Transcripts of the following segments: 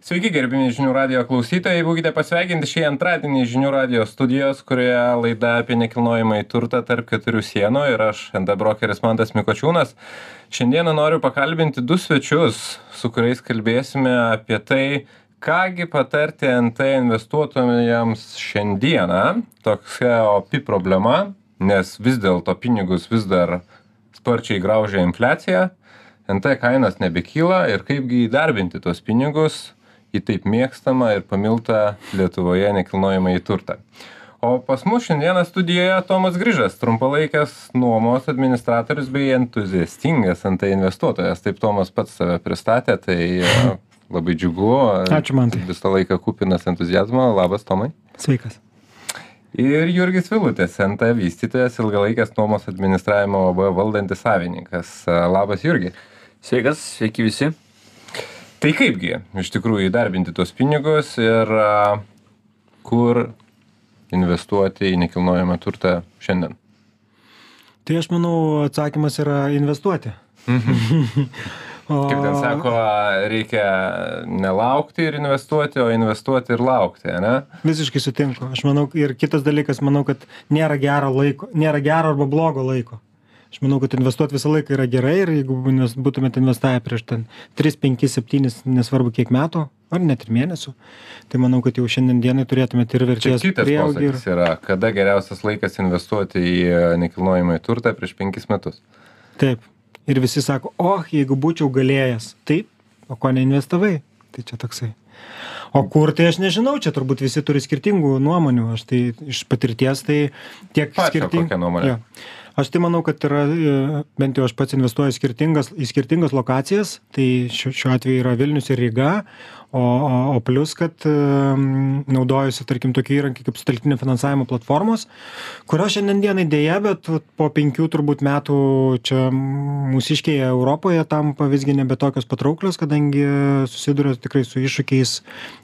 Sveiki, gerbimi žinių radio klausytojai, būkite pasveikinti šį antradienį žinių radio studijos, kurioje laida apie nekilnojimą į turtą tarp keturių sienų ir aš, ND brokeris Mantas Mikočiūnas. Šiandieną noriu pakalbinti du svečius, su kuriais kalbėsime apie tai, kągi patarti NT investuotojams šiandieną. Tokia opi problema, nes vis dėlto pinigus vis dar sparčiai graužia infliacija. NT kainos nebekyla ir kaipgi įdarbinti tuos pinigus į taip mėgstamą ir pamiltą Lietuvoje nekilnojamąjį turtą. O pas mus šiandieną studijoje Tomas Grįžas, trumpalaikės nuomos administratorius bei entuziastingas ant tai investuotojas. Taip Tomas pats save pristatė, tai e, labai džiugu. Ačiū man. Tai. Visą laiką kupinas entuzijazmo. Labas, Tomai. Sveikas. Ir Jurgis Vilutės, NT vystytojas, ilgalaikės nuomos administravimo OB valdantis savininkas. Labas, Jurgi. Sveikas, sveiki visi tai kaipgi iš tikrųjų įdarbinti tuos pinigus ir kur investuoti į nekilnojamą turtą šiandien? Tai aš manau, atsakymas yra investuoti. Mhm. Kaip ten sako, reikia nelaukti ir investuoti, o investuoti ir laukti, ne? Visiškai sutinku. Aš manau, ir kitas dalykas, manau, kad nėra gero laiko, nėra gero arba blogo laiko aš manau kad investuot visą laiką yra gerai ir jeigu nes būtumėt investavę prieš ten tris penkis septynis nesvarbu kiek metų ar net ir mėnesių tai manau kad jau šiandien dienai turėtumėt ir vertės prieaugį ir yra kada geriausias laikas investuoti į nekilnojamąjį turtą prieš penkis metus? Taip. Ir visi sako o jeigu būčiau galėjęs. Taip o ko neinvestavai? Tai čia toksai. O kur tai aš nežinau, čia turbūt visi turi skirtingų nuomonių, aš tai iš patirties tai tiek skirtingų. Kokią nuomonę? Ja aš tai manau kad yra e, bent jau aš pats investuoju skirtingas į skirtingas lokacijas. Tai šiuo šiuo atveju yra vilnius ir ryga. O o o plius kad naudojuosi tarkim tokie įrankiai kaip sutelktinio finansavimo platformos kurios šiandien dienai deja bet po penkių turbūt metų čia mūsiškėje europoje tampa visgi nebe tokios patrauklios kadangi susiduria tikrai su iššūkiais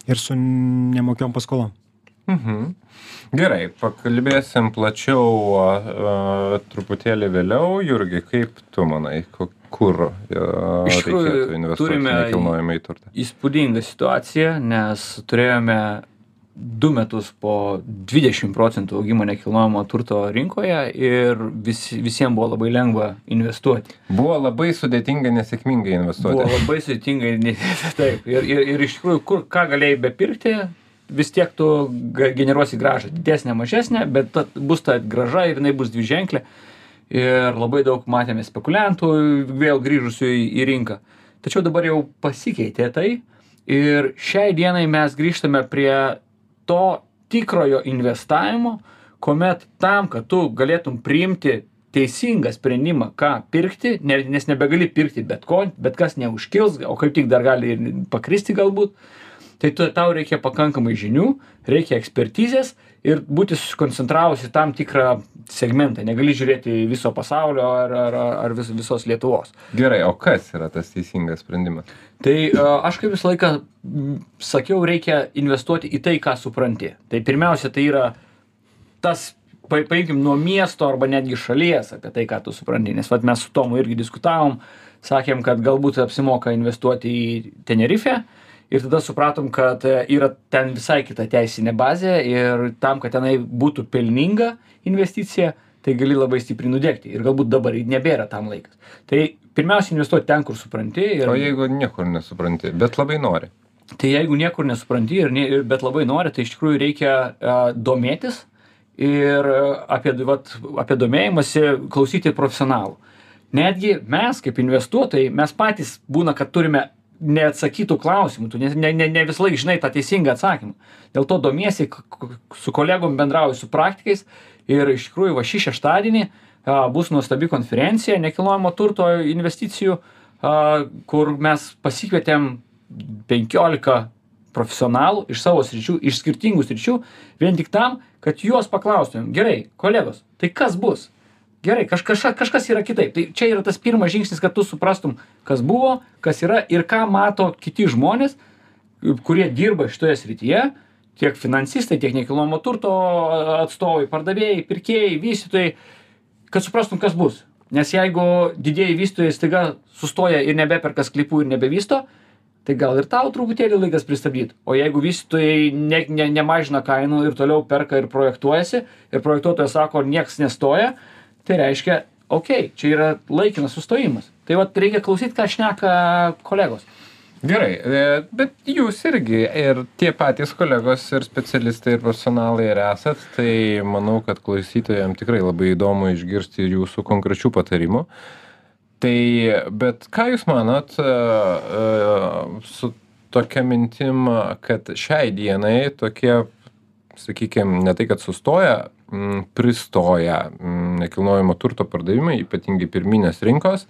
ir su nemokiom paskolom mhm gerai pakalbėsim plačiau a, truputėlį vėliau jurgi kaip tu manai kur iš tikrųjų turime nekilnojamąjį turtą įspūdingą situaciją nes turėjome du metus po 20 procentų augimo nekilnojamo turto rinkoje ir vis, visiems buvo labai lengva investuoti. Buvo labai sudėtinga nesėkmingai investuoti. Buvo labai sudėtinga, taip. Ir, ir, ir iš tikrųjų, kur, ką galėjai bepirkti, vis tiek tu generuosi grąžą. Didesnę mažesnę bet ta bus ta grąža ir jinai bus dviženklė. Ir labai daug matėme spekuliantų vėl grįžusių į, į rinką. Tačiau dabar jau pasikeitė tai ir šiai dienai mes grįžtame prie to tikrojo investavimo kuomet tam kad tu galėtum priimti teisingą sprendimą ką pirkti ne nes nebegali pirkti bet ko bet kas neužkils o kaip tik dar gali ir pakristi galbūt tai tu tau reikia pakankamai žinių reikia ekspertizės ir būti susikoncentravus į tam tikrą segmentą. Negali žiūrėti viso pasaulio ar ar ar vis visos lietuvos. Gerai o kas yra tas teisingas sprendimas? Tai aš kaip visą laiką sakiau reikia investuoti į tai ką supranti. Tai pirmiausia tai yra tas pa paimkim nuo miesto arba netgi šalies apie tai ką tu supranti. Nes vat mes su tomu irgi diskutavom sakėm kad galbūt apsimoka investuoti į tenerifę ir tada supratom kad e, yra ten visai kita teisinė bazė ir tam kad tenai būtų pelninga investicija tai gali labai stipriai nudegti. Ir galbūt dabar nebėra tam laikas. Tai pirmiausia investuot ten kur supranti ir o jeigu niekur nesupranti bet labai nori. Tai jeigu niekur nesupranti ir ne bet labai nori tai iš tikrųjų reikia a, domėtis ir apie vat apie domėjimąsi klausyti profesionalų. Netgi mes kaip investuotojai mes patys būna kad turime neatsakytų klausimų. Tu ne ne ne visąlaik žinai tą teisingą atsakymą. Dėl to domiesi su kolegom bendrauji su praktikais ir iš tikrųjų va šį šeštadienį a bus nuostabi konferencija nekilnojamo turto investicijų a kur mes pasikvietėm penkiolika profesionalų iš savo sričių iš skirtingų sričių vien tik tam kad juos paklaustumėm. Gerai kolegos tai kas bus gerai kaž kažką kažkas yra kitaip. Tai čia yra tas pirmas žingsnis kad tu suprastum kas buvo kas yra ir ką mato kiti žmonės kurie dirba šitoje srityje tiek finansistai tiek nekilnojamo turto atstovai pardavėjai pirkėjai vystytojai kad suprastum kas bus. Nes jeigu didieji vystytojai staiga sustoja ir nebeperka sklypų ir nebevysto tai gal ir tau truputėlį laikas pristabdyt. O jeigu vystytojai ne ne nemažina kainų ir toliau perka ir projektuojasi ir projektuotojas sako nieks nestoja tai reiškia okei čia yra laikinas sustojimas tai vat reikia klausyt ką šneka kolegos Gerai, e, bet jūs irgi ir tie patys kolegos ir specialistai ir profesionalai ir esat, tai manau, kad klausytojams tikrai labai įdomu išgirsti jūsų konkrečių patarimų. Tai, bet ką jūs manot e, e, su tokia mintim, kad šiai dienai tokie, sakykime, ne tai, kad sustoja, pristoja nekilnojamo turto pardavimai, ypatingai pirminės rinkos,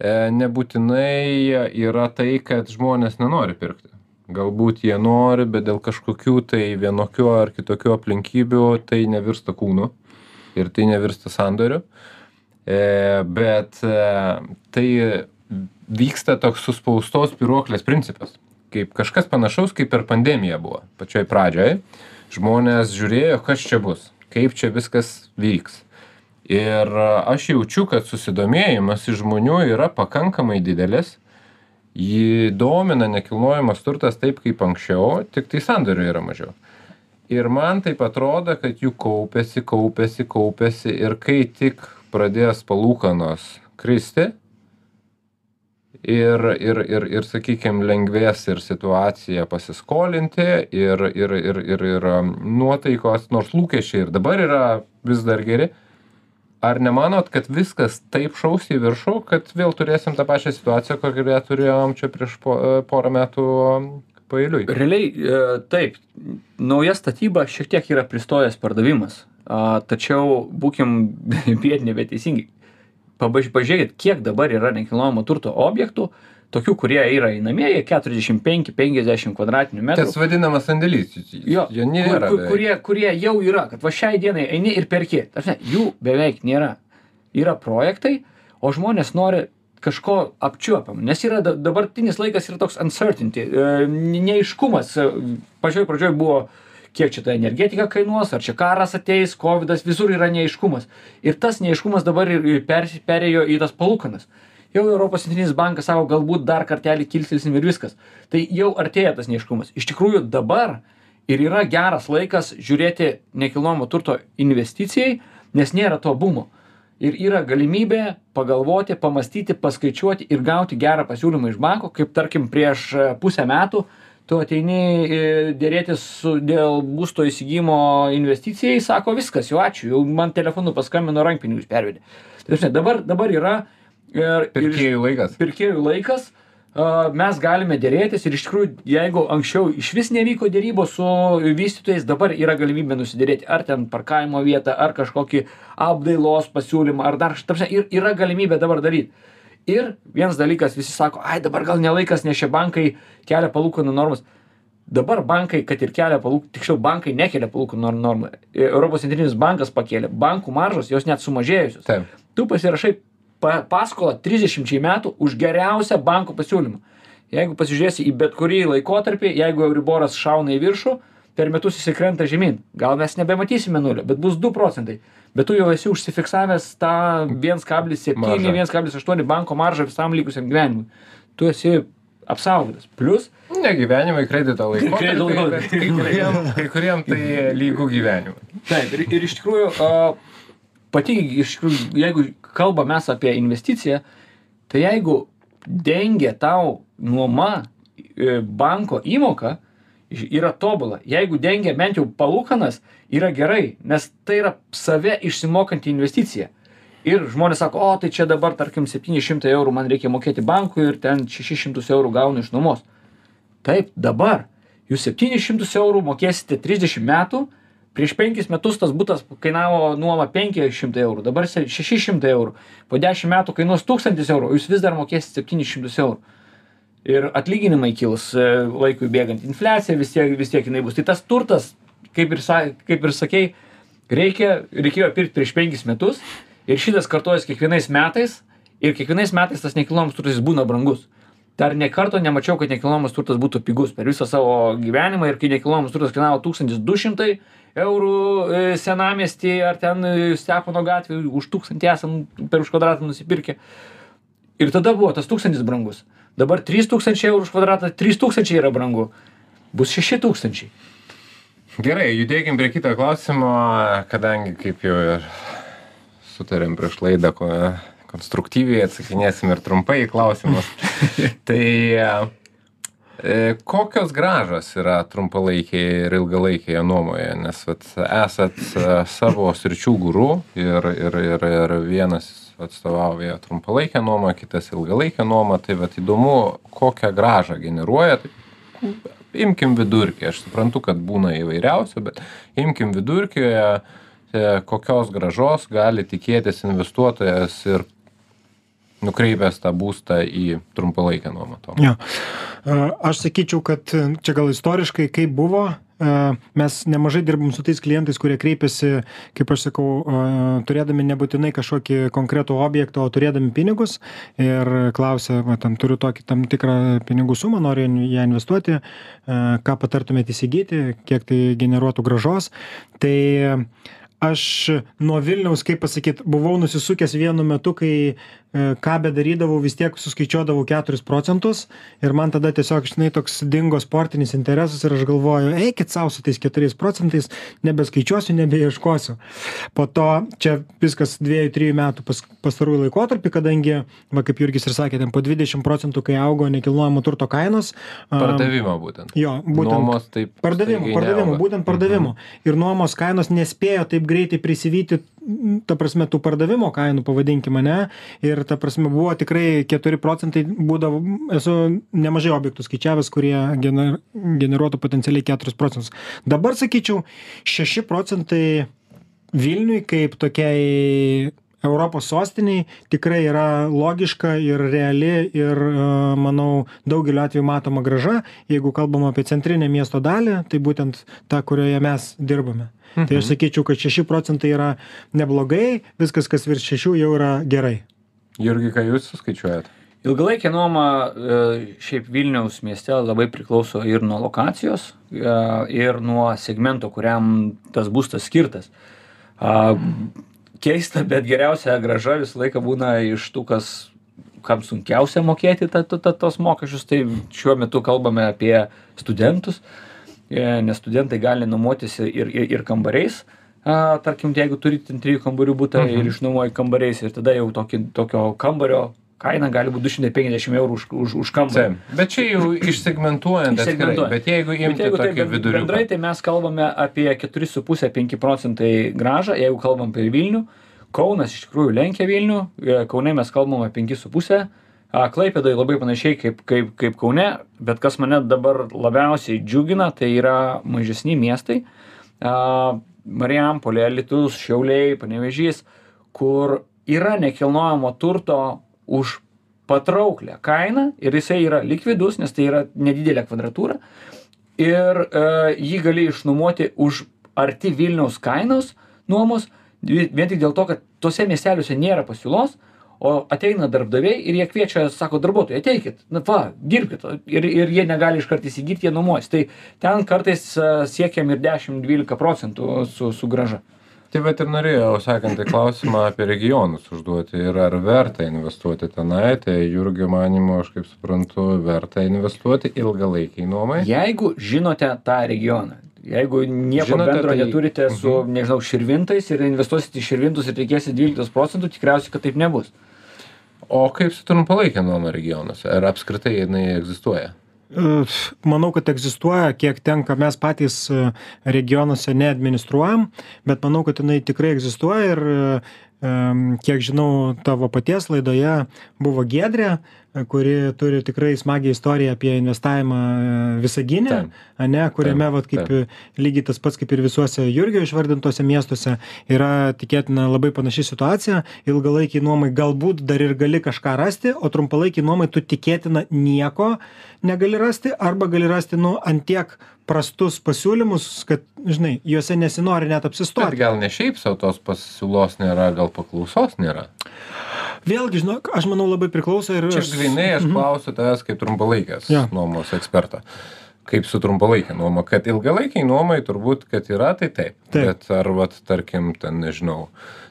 E, nebūtinai yra tai, kad žmonės nenori pirkti. Galbūt jie nori, bet dėl kažkokių tai vienokių ar kitokių aplinkybių tai nevirsta kūnu ir tai nevirsta sandoriu. E, bet e, tai vyksta toks suspaustos piruoklės principas. Kaip kažkas panašaus, kaip per pandemiją buvo. Pačioj pradžioj žmonės žiūrėjo, kas čia bus, kaip čia viskas vyks. Ir aš jaučiu kad susidomėjimas iš žmonių yra pakankamai didelis. Jį domina nekilnojamas turtas taip kaip anksčiau tiktai sandorių yra mažiau. Ir man taip atrodo kad jų kaupiasi kaupiasi kaupiasi ir kai tik pradės palūkanos kristi ir ir ir ir sakykim lengvės ir situacija pasiskolinti ir ir ir ir ir nuotaikos nors lūkesčiai ir dabar yra vis dar geri. Ar nemanot kad viskas taip šaus į viršų kad vėl turėsim tą pačią situaciją kokią turėjom čia prieš po porą metų paeiliui? Realiai e, taip. Nauja statyba šiek tiek yra pristojęs pardavimas. Tačiau būkim biedni bet teisingi pabaž pažiūrėkit kiek dabar yra nekilnojamo turto objektų tokių kurie yra einamieji keturiasdešim penki penkiasdešim kvadratinių metrų. Tas vadinamas sandėlys jo jo nėra kur, kurie kurie jau yra kad va šiai dienai eini ir perki. Ta prasme jų beveik nėra. Yra projektai o žmonės nori kažko apčiuopiamo nes yra da dabartinis laikas yra toks uncertainty e, neaiškumas pačioj pradžioj buvo kiek čia ta energetika kainuos ar čia karas ateis kovidas visur yra neaiškumas. Ir tas neaiškumas dabar ir per perėjo į tas palūkanas. Jau europos centrinis bankas sako galbūt dar kartelį kilstelsim ir viskas. Tai jau artėja tas neaiškumas. Iš tikrųjų dabar ir yra geras laikas žiūrėti nekilnojamo turto investicijai nes nėra to bumo. Ir yra galimybė pagalvoti pamąstyti paskaičiuoti ir gauti gerą pasiūlymą iš banko kaip tarkim prieš e, pusę metų tu ateini e, derėtis su dėl būsto įsigijimo investicijai sako viskas jau ačiū jau man telefonu paskambino rankpinigius pervedė. Ta prasme dabar dabar yra ir pirkėjų laikas. pirkėjų laikas mes galime derėtis ir iš tikrųjų jeigu anksčiau išvis nevyko derybos su vystytojais dabar yra galimybė nusiderėti ar ten parkavimo vietą ar kažkokį apdailos pasiūlymą ar dar ta prasme ir yra galimybė dabar daryt ir vienas dalykas visi sako ai dabar gal ne laikas nes čia bankai kelia palūkanų normas. Dabar bankai kad ir kelia palūk tiksliau bankai nekelia palūkanų nor normų. Europos centrinis bankas pakėlė bankų maržos jos net sumažėjusios. Taip. Tu pasirašai pa paskolą trisdešimčiai metų už geriausią banko pasiūlymą. Jeigu pasižiūrėsi į bet kurį laikotarpį jeigu euriboras šauna į viršų per metus jisai krenta žemyn. Gal mes nebematysime nulio bet bus du procentai. Bet tu jau esi užsifiksavęs tą viens kablis septyni viens kablis aštuoni banko maržą visam likusiam gyvenimui. Tu esi apsaugotas. Plius ne gyvenimui kredito laikotarpiui bet kai kuriem kai kuriem tai lygu gyvenimui. Taip ir ir iš tikrųjų a pati iš tikrųjų jeigu kalbam mes apie investiciją tai jeigu dengia tau nuoma e, banko įmoka yra tobula. Jeigu dengia bent jau palūkanas yra gerai nes tai yra save išsimokanti investicija. Ir žmonės sako o tai čia dabar tarkim septyni šimtai eurų man reikia mokėti bankui ir ten šešis šimtus eurų gaunu iš nuomos. Taip dabar jūs septynis šimtus eurų mokėsite trisdešim metų prieš penkis metus tas butas kainavo nuomą penki šimtai eurų dabar se šeši šimtai eurų. Po dešim metų kainuos tūkstantis eurų o jūs vis dar mokėsit septynis šimtus eurų ir atlyginimai kils e, laikui bėgant infliacija vis tiek vis tiek jinai bus. Tai tas turtas kaip ir sa kaip ir sakei reikia reikėjo pirkt prieš penkis metus ir šitas kartojas kiekvienais metais ir kiekvienais metais tas nekilnojamas turtas būna brangus. Dar nė karto nemačiau kad nekilnojamas turtas būtų pigus per visą savo gyvenimą ir kai nekilnojamas turtas kainavo tūkstantis du šimtai eurų e, senamiesty ar ten e, stepono gatvėj už tūkstantį esam per už kvadratą nusipirkę. Ir tada buvo tas tūkstantis brangus dabar trys tūkstančiai eurų už kvadratą trys tūkstančiai yra brangu. Bus šeši tūkstančiai. Gerai, judėkim prie kito klausimo, kadangi kaip jau ir sutarėm prieš laidą, ko, konstruktyviai atsakinėsim ir trumpai į klausimus. tai e, kokios gražos yra trumpalaikėje ir ilgalaikėje nuomoje, nes vat, esat e, savo sričių gurų ir, ir, ir, ir vienas atstovauja trumpalaikę nuomą, kitas ilgalaikę nuomą, tai vat įdomu, kokią gražą generuoja. Tai, imkim vidurkį, aš suprantu, kad būna įvairiausių, bet imkim vidurkį, e, kokios gražos gali tikėtis investuotojas ir nukreipęs tą būstą į trumpalaikę nuomą. Ja. Aš sakyčiau, kad čia gal istoriškai kaip buvo, mes nemažai dirbam su tais klientais, kurie kreipiasi, kaip aš sakau, turėdami nebūtinai kažkokį konkretų objektą, o turėdami pinigus ir klausia, va, tam turiu tokį tam tikrą pinigų sumą, noriu ją investuoti, ką patartumėte įsigyti, kiek tai generuotų gražos. Tai aš nuo Vilniaus, kaip pasakyti, buvau nusisukęs vienu metu, kai E, ką bedarydavau vis tiek suskaičiuodavau keturis procentus ir man tada tiesiog žinai toks dingo sportinis interesas ir aš galvoju eikit sau su tais keturiais procentais nebeskaičiuosiu nebeieškosiu. Po to čia viskas dviejų trijų metų pas pastarųjų laikotarpy kadangi va kaip jurgis ir sakė ten po dvidešim procentų kai augo nekilnojamo turto kainos pardavimo būtent. jo būtent nuomos taip pardavimų pardavimų būtent pardavimų mhm. ir nuomos kainos nespėjo taip greitai prisivyti ta prasme tų pardavimo kainų pavadinkim ane? Ir ta prasme buvo tikrai keturi procentai būdavo esu nemažai objektų skaičiavęs kurie gener generuotų potencialiai keturis procentus. Dabar sakyčiau šeši procentai vilniui kaip tokiai europos sostinei tikrai yra logiška ir reali ir manau daugeliu atvejų matoma grąža jeigu kalbam apie centrinę miesto dalį tai būtent ta kurioje mes dirbame. Tai aš mhm. sakyčiau kad šeši procentai yra neblogai viskas kas virš šešių jau yra gerai. Jurgi ką jūs suskaičiuojat? Ilgalaikė nuoma e, šiaip vilniaus mieste labai priklauso ir nuo lokacijos e, ir nuo segmento kuriam tas būstas skirtas keista bet geriausia grąža visą laiką būna iš tų kas kam sunkiausia mokėti ta, ta, ta, tos mokesčius, tai šiuo metu kalbame apie studentus, e, nes studentai gali nuomotis ir, ir, ir kambariais, a, tarkim, jeigu turite trijų kambarių būtą mhm. ir išnuomoji kambariais ir tada jau tokį, tokio kambario kaina gali būt du šimtai penkiasdešim eurų už už už kambarį. Bet čia jau išsegmentuojant atskirai bet jeigu imti tokį viduriuką. bendrai tai mes kalbame apie keturi su puse penki procentai grąžą jeigu kalbam apie vilnių. Kaunas iš tikrųjų lenkia vilnių. E, kaune mes kalbam apie penkis su puse. A klaipėdoj labai panašiai kaip kaip kaip kaune bet kas mane dabar labiausiai džiugina tai yra mažesni miestai. Marijampolė alytus šiauliai panevėžys kur yra nekilnojamo turto už patrauklią kainą ir jisai yra likvidus, nes tai yra nedidelė kvadratūra ir e, jį gali išnuomoti už arti Vilniaus kainos nuomos, vien tik dėl to, kad tuose miesteliuose nėra pasiūlos, o ateina darbdaviai ir jie kviečia, sako darbuotojai, ateikit, na va, dirbkit, ir, ir jie negali iškart įsigyti, jie nuomos. Tai ten kartais e, siekiam ir 10-12 procentų su, su graža tai vat ir norėjau sekantį klausimą apie regionus užduoti ir ar verta investuoti tenai tai jurgio manymu aš kaip suprantu verta investuoti ilgalaikei nuomai jeigu žinote tą regioną jeigu nieko bendro tai... neturite su, mhm. nežinau, širvintais ir investuosite į širvintus ir reikėsit 12 procentų, tikriausiai, kad taip nebus. O kaip su trumpalaikė nuoma regionuose? Ar apskritai jinai egzistuoja? Manau, kad egzistuoja, kiek tenka, mes patys e, regionuose neadministruojam, bet manau, kad jinai tikrai egzistuoja ir kiek žinau, tavo paties laidoje buvo Gedrė, kuri turi tikrai smagią istoriją apie investavimą e, Visaginė, ne, kuriame, taip, vat, kaip taip. lygiai tas pats kaip ir visuose Jurgio išvardintose miestuose, yra tikėtina labai panaši situacija. Ilgalaikiai nuomai galbūt dar ir gali kažką rasti, o trumpalaikiai nuomai tu tikėtina nieko negali rasti, arba gali rasti, nu, antiek prastus pasiūlymus, kad, žinai, juose nesinori net apsistoti. Bet gal ne šiaip savo tos pasiūlos nėra, gal paklausos nėra? Vėlgi, žinok, aš manau labai priklauso ir... Čia grinai aš mhm. klausiu tavęs kaip trumpalaikės ja. nuomos ekspertą. Kaip su trumpalaikė nuoma, kad ilgalaikiai nuomai turbūt, kad yra, tai taip. Taip. Bet ar, vat, tarkim, ten, nežinau,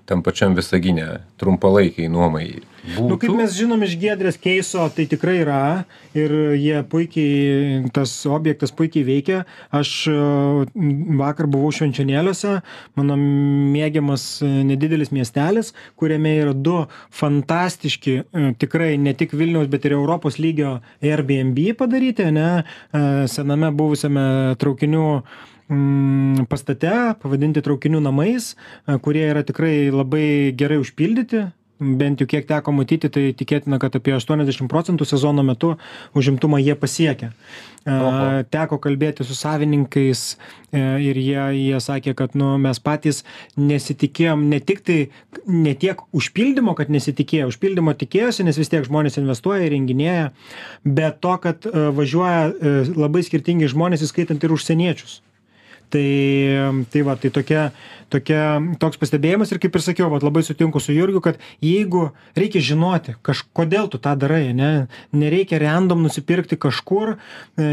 tam pačiam visagine trumpalaikiai nuomai. Būtų? Nu, kaip mes žinom iš Gedrės keiso, tai tikrai yra ir jie puikiai, tas objektas puikiai veikia. Aš e, vakar buvau švenčionėliuose, mano mėgiamas e, nedidelis miestelis, kuriame yra du fantastiški, e, tikrai ne tik Vilniaus, bet ir Europos lygio Airbnb padaryti, ne, sename buvusiame traukinių mm, pastate, pavadinti traukinių namais, kurie yra tikrai labai gerai užpildyti, bent jau kiek teko matyti, tai tikėtina, kad apie 80 procentų sezono metu užimtumą jie pasiekia. Oho. Teko kalbėti su savininkais e, ir jie, jie sakė, kad nu, mes patys nesitikėjom ne tik tai, ne tiek užpildymo, kad nesitikėjo, užpildymo tikėjosi, nes vis tiek žmonės investuoja, renginėja, bet to, kad e, važiuoja e, labai skirtingi žmonės, įskaitant ir užsieniečius tai tai va tai tokia tokia toks pastebėjimas ir kaip ir sakiau vat labai sutinku su jurgiu kad jeigu reikia žinoti kaž kodėl tu tą darai ane nereikia random nusipirkti kažkur e,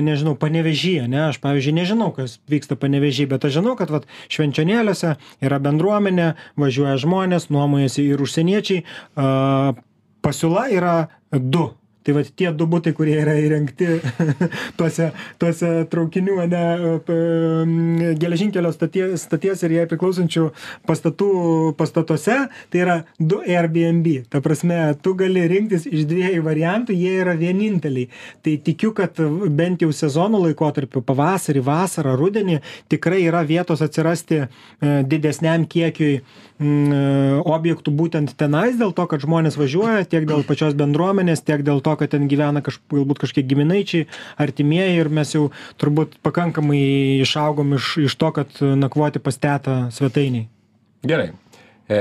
nežinau panevėžy ane aš pavyzdžiui nežinau kas vyksta panevėžy bet aš žinau kad vat švenčionėliuose yra bendruomenė važiuoja žmonės nuomojasi ir užsieniečiai a pasiūla yra du tai vat tie du butai kurie yra įrengti tuose tuose traukinių ane p geležinkelio stotie stoties ir jai priklausančių pastatų pastatuose tai yra du airbnb. Ta prasme tu gali rinktis iš dviejų variantų jie yra vieninteliai. Tai tikiu kad bent jau sezono laikotarpiu pavasarį vasarą rudenį tikrai yra vietos atsirasti e, didesniam kiekiui objektų būtent tenais dėl to kad žmonės važiuoja tiek dėl pačios bendruomenės tiek dėl to kad ten gyvena kaž galbūt kažkiek giminaičiai artimieji ir mes jau turbūt pakankamai išaugom iš iš to kad nakvoti pas tetą svetainėj Gerai. E,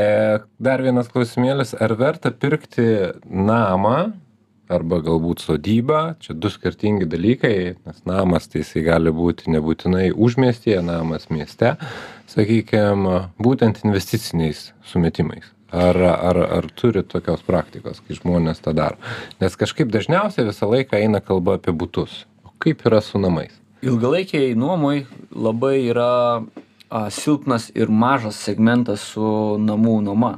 dar vienas klausimėlis. Ar verta pirkti namą arba galbūt sodybą? Čia du skirtingi dalykai, nes namas tai jisai gali būti nebūtinai užmiestyje, namas mieste, sakykime, būtent investiciniais sumetimais. Ar, ar, ar turi tokios praktikos, kai žmonės tą daro? Nes kažkaip dažniausiai visą laiką eina kalba apie būtus. O kaip yra su namais? Ilgalaikiai nuomoj labai yra a, silpnas ir mažas segmentas su namų nuoma.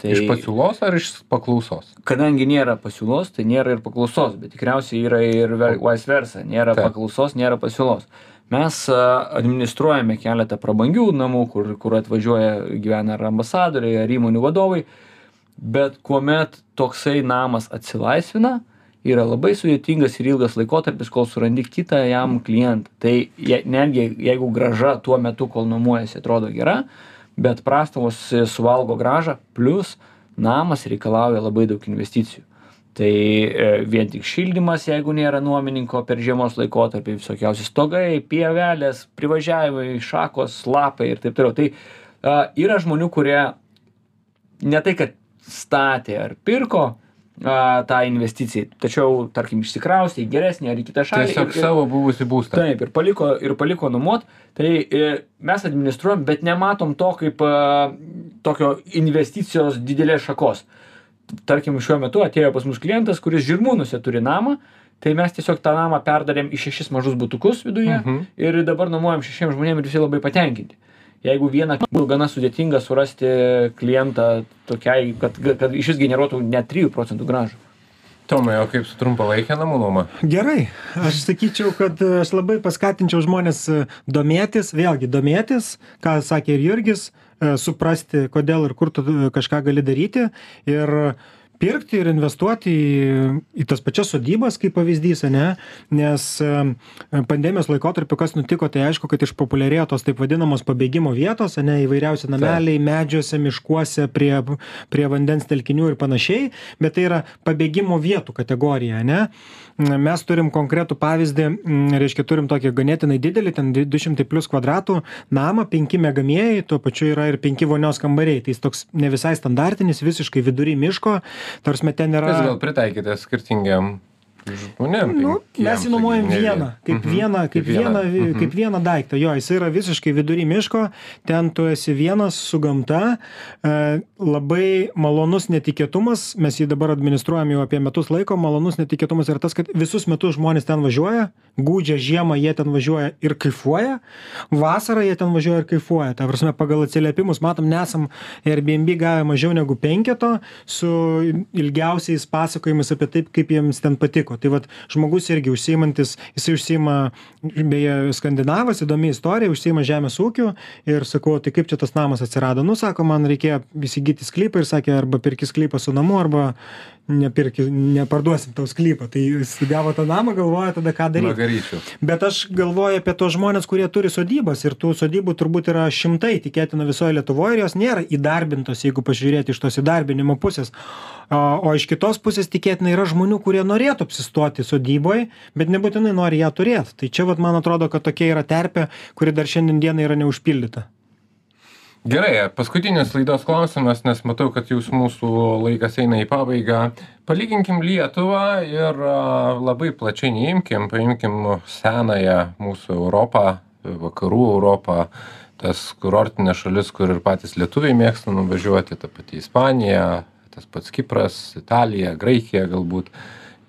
Tai... Iš pasiūlos ar iš paklausos? Kadangi nėra pasiūlos, tai nėra ir paklausos, bet tikriausiai yra ir vice versa. Nėra Taip. paklausos, nėra pasiūlos. Mes administruojame keletą prabangių namų, kur, kur atvažiuoja gyvena ar ambasadoriai, ar įmonių vadovai, bet kuomet toksai namas atsilaisvina, yra labai sudėtingas ir ilgas laikotarpis, kol surandi kitą jam klientą. Tai je, netgi jeigu graža tuo metu, kol nuomojasi, atrodo gera, bet prastovos e, suvalgo gražą, plus namas reikalauja labai daug investicijų. Tai e, vien tik šildymas, jeigu nėra nuomininko per žiemos laikotarpį, visokiausi stogai, pievelės, privažiavimai, šakos, lapai ir taip toliau. Tai a, yra žmonių, kurie ne tai, kad statė ar pirko a, tą investiciją, tačiau, tarkim, išsikraustė į geresnį ar į kitą šalį. Tiesiog ir- ir- savo buvusi būstą. Taip, ir paliko, ir paliko nuomot, tai e, mes administruojam, bet nematom to kaip e, tokio investicijos didelės šakos. Tarkim, šiuo metu atėjo pas mus klientas, kuris žirmūnuose turi namą, tai mes tiesiog tą namą perdarėm į šešis mažus butukus viduje Mhm. ir dabar nuomojam šešiems žmonėms ir visi labai patenkinti. Jeigu vieną būtų gana sudėtinga surasti klientą tokiai, kad, kad iš vis generuotų net 3 procentų gražų. Tomai, o kaip su trumpalaikė namų nuoma? Gerai, aš sakyčiau, kad aš labai paskatinčiau žmonės domėtis, vėlgi domėtis, ką sakė ir Jurgis, suprasti, kodėl ir kur tu e, kažką gali daryti ir pirkti ir investuoti į, į tas pačias sodybas, kaip pavyzdys, ne? nes e, pandemijos laikotarpiu kas nutiko, tai aišku, kad išpopuliarėjo tos taip vadinamos pabėgimo vietos, ne įvairiausi nameliai, medžiuose, miškuose, prie, prie vandens telkinių ir panašiai, bet tai yra pabėgimo vietų kategorija, ne? Mes turim konkretų pavyzdį, m, reiškia, turim tokį ganėtinai didelį, ten 200 plus kvadratų namą, 5 megamieji, tuo pačiu yra ir 5 vonios kambariai. Tai jis toks ne visai standartinis, visiškai vidury miško, tarsi ten yra... Jis gal pritaikytas skirtingiam žmonėm. Nu, penkiem, mes jį nuomojam sakykim, ne vieną, kaip Mhm. vieną, kaip vieną, Mhm. kaip vieną daiktą. Jo, jis yra visiškai vidury miško, ten tu esi vienas su gamta, e, labai malonus netikėtumas, mes jį dabar administruojam jau apie metus laiko, malonus netikėtumas yra tas, kad visus metus žmonės ten važiuoja, gūdžią žiemą jie ten važiuoja ir kaifuoja vasarą jie ten važiuoja ir kaifuoja. Ta prasme pagal atsiliepimus matom nesam airbnb gavę mažiau negu penketo su ilgiausiais pasakojimais apie taip kaip jiems ten patiko. Tai vat žmogus irgi užsiimantis jisai užsiima beje skandinavas įdomi istorija užsiima žemės ūkiu ir sakau tai kaip čia tas namas atsirado? Nu sako man reikėjo įsigyti sklypą ir sakė arba perki sklypą su namu arba nepirki neparduosim tau sklypo. Tai jis gavo tą namą galvoja tada ką daryt. Magaryčių. bet aš galvoju apie tuos žmones kurie turi sodybas. Ir tų sodybų turbūt yra šimtai tikėtina visoj lietuvoj ir jos nėra įdarbintos jeigu pažiūrėti iš tos įdarbinimo pusės. O iš kitos pusės tikėtina yra žmonių kurie norėtų apsistoti sodyboj bet nebūtinai nori ją turėt. Tai čia vat man atrodo kad tokia yra terpė kuri dar šiandien dienai yra neužpildyta Gerai, paskutinis laidos klausimas, nes matau, kad jūs mūsų laikas eina į pabaigą. Palyginkim Lietuvą ir labai plačiai neimkim, paimkim senąją mūsų Europą, vakarų Europą, tas kurortinės šalis, kur ir patys lietuviai mėgsta nuvažiuoti, ta pati Ispanija, tas pats Kipras, Italija, Graikija galbūt.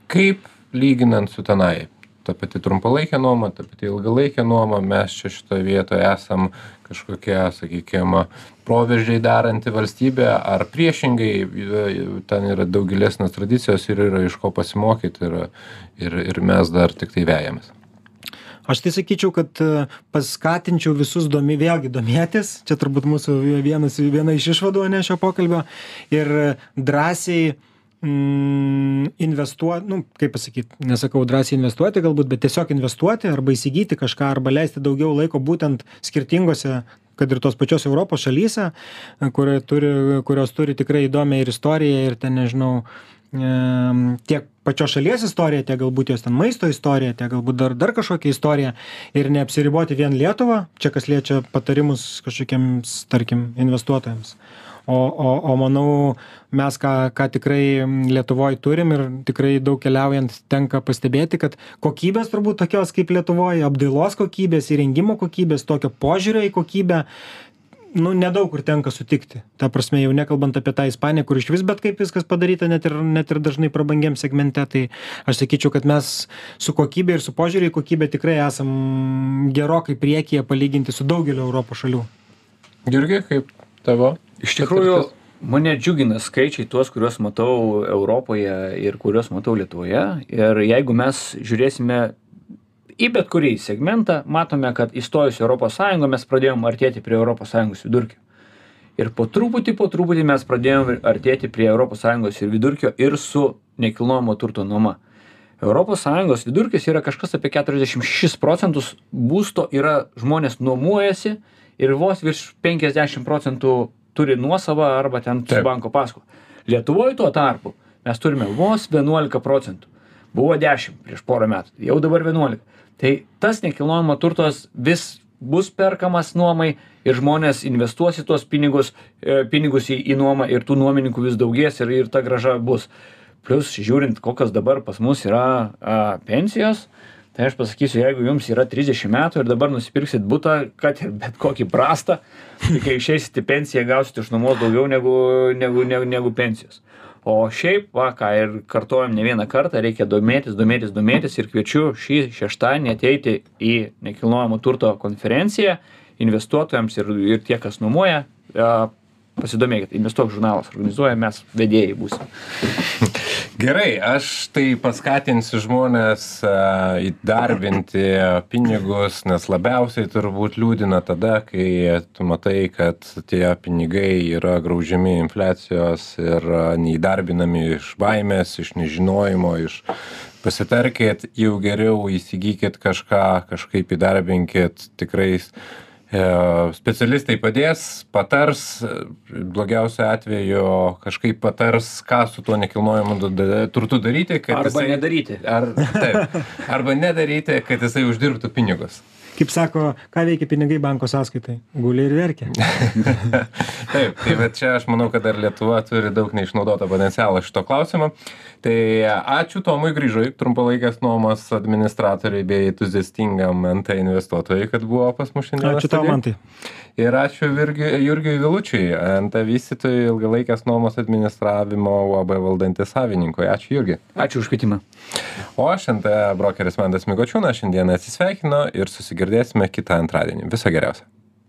Kaip lyginant su tenai? Ta pati trumpalaikė nuoma, ta pati ilgalaikė nuoma, mes čia šitoje vietoje esam kažkokia, sakykime, proveržiai daranti valstybė, ar priešingai ten yra daug gilesnės tradicijos ir yra iš ko pasimokyti ir, ir, ir mes dar tik tai vejamės. Aš tai sakyčiau, kad e, paskatinčiau visus domi, vėlgi domėtis, čia turbūt mūsų vienas, viena iš išvadų ne šio pokalbio, ir drąsiai mm, investuoti, nu, kaip pasakyti, nesakau drąsiai investuoti galbūt, bet tiesiog investuoti arba įsigyti kažką, arba leisti daugiau laiko būtent skirtingose kad ir tos pačios Europos šalyse, kur turi, kurios turi tikrai įdomią ir istoriją, ir ten, nežinau, tiek pačios šalies istorija, tiek galbūt jos ten maisto istorija, tiek galbūt dar, dar kažkokia istorija ir neapsiriboti vien Lietuvą, čia kas liečia patarimus kažkokiems, tarkim, investuotojams. O, o, o manau, mes ką, ką tikrai Lietuvoje turim ir tikrai daug keliaujant tenka pastebėti, kad kokybės turbūt tokios kaip Lietuvoje, apdailos kokybės, įrengimo kokybės, tokio požiūrio į kokybę, nu nedaug kur tenka sutikti ta prasme jau nekalbant apie tą ispaniją kur išvis bet kaip viskas padaryta net ir net ir dažnai prabangiam segmente tai aš sakyčiau kad mes su kokybe ir su požiūriu į kokybę tikrai esam gerokai priekyje palyginti su daugeliu europos šalių Jurgi, kaip tavo? Iš tikrųjų, mane džiugina skaičiai tuos, kuriuos matau Europoje ir kuriuos matau Lietuvoje. Ir jeigu mes žiūrėsime į bet kurį segmentą, matome, kad įstojus Europos Sąjungą mes pradėjom artėti prie Europos Sąjungos vidurkio. Ir po truputį, po truputį mes pradėjom artėti prie Europos Sąjungos ir vidurkio ir su nekilnojamo turto nuoma. Europos Sąjungos vidurkis yra kažkas apie 46 procentus būsto yra žmonės nuomojasi ir vos virš 50 procentų turi nuosavą arba ten su banko paskolą. Lietuvoje tuo tarpu mes turime vos 11 procentų. Buvo 10 prieš porą metų, jau dabar 11. Tai tas nekilnojamo turtas vis bus perkamas nuomai ir žmonės investuos į tuos pinigus, e, pinigus į, į nuomą ir tų nuomininkų vis daugės ir, ir ta graža bus. Plus, žiūrint, kokios dabar pas mus yra a, pensijos, tai aš pasakysiu, jeigu jums yra 30 metų ir dabar nusipirksit butą, kad ir bet kokį prastą, tai kai išeisit į pensiją, gausit iš nuomos daugiau negu, negu, negu, negu pensijos. O šiaip, va, ką ir kartuojam ne vieną kartą, reikia domėtis, domėtis, domėtis ir kviečiu šį šeštadienį ateiti į nekilnojamo turto konferenciją investuotojams ir, ir tie, kas nuomoja, pasidomėkit, investuok žurnalas organizuoja, mes vedėjai būsim. Gerai, aš tai paskatinsiu žmonės įdarbinti pinigus, nes labiausiai turbūt liūdina tada, kai tu matai, kad tie pinigai yra graužiami infliacijos ir neįdarbinami iš baimės, iš nežinojimo, iš pasitarkit, jau geriau įsigykit kažką, kažkaip įdarbinkit, tikrai e, specialistai padės, patars, e, blogiausiu atveju kažkaip patars, ką su tuo nekilnojamu turtu daryti, Arba jisai, nedaryti. Ar, taip, arba nedaryti, kad jisai uždirbtų pinigus. Kaip sako, ką veikia pinigai banko sąskaitai? Guli ir verkia. Taip, tai bet čia aš manau, kad dar Lietuva turi daug neišnaudoto potencialo šito klausimo. Tai ačiū Tomui Grįžui, trumpalaikės nuomos administratoriai bei entuziastingam NT investuotojai, kad buvo pas mus šiandien. Ačiū tau, man tai. Ir ačiū Jurgiui Vilučiui, NT vystytojui ilgalaikės nuomos administravimo UAB valdantis savininkui. Ačiū Jurgi. Ačiū už kvietimą. O aš NT brokeris Mandas Migočiūnas šiandien atsisveikinu ir susigirdėsime kitą antradienį. Viso geriausio.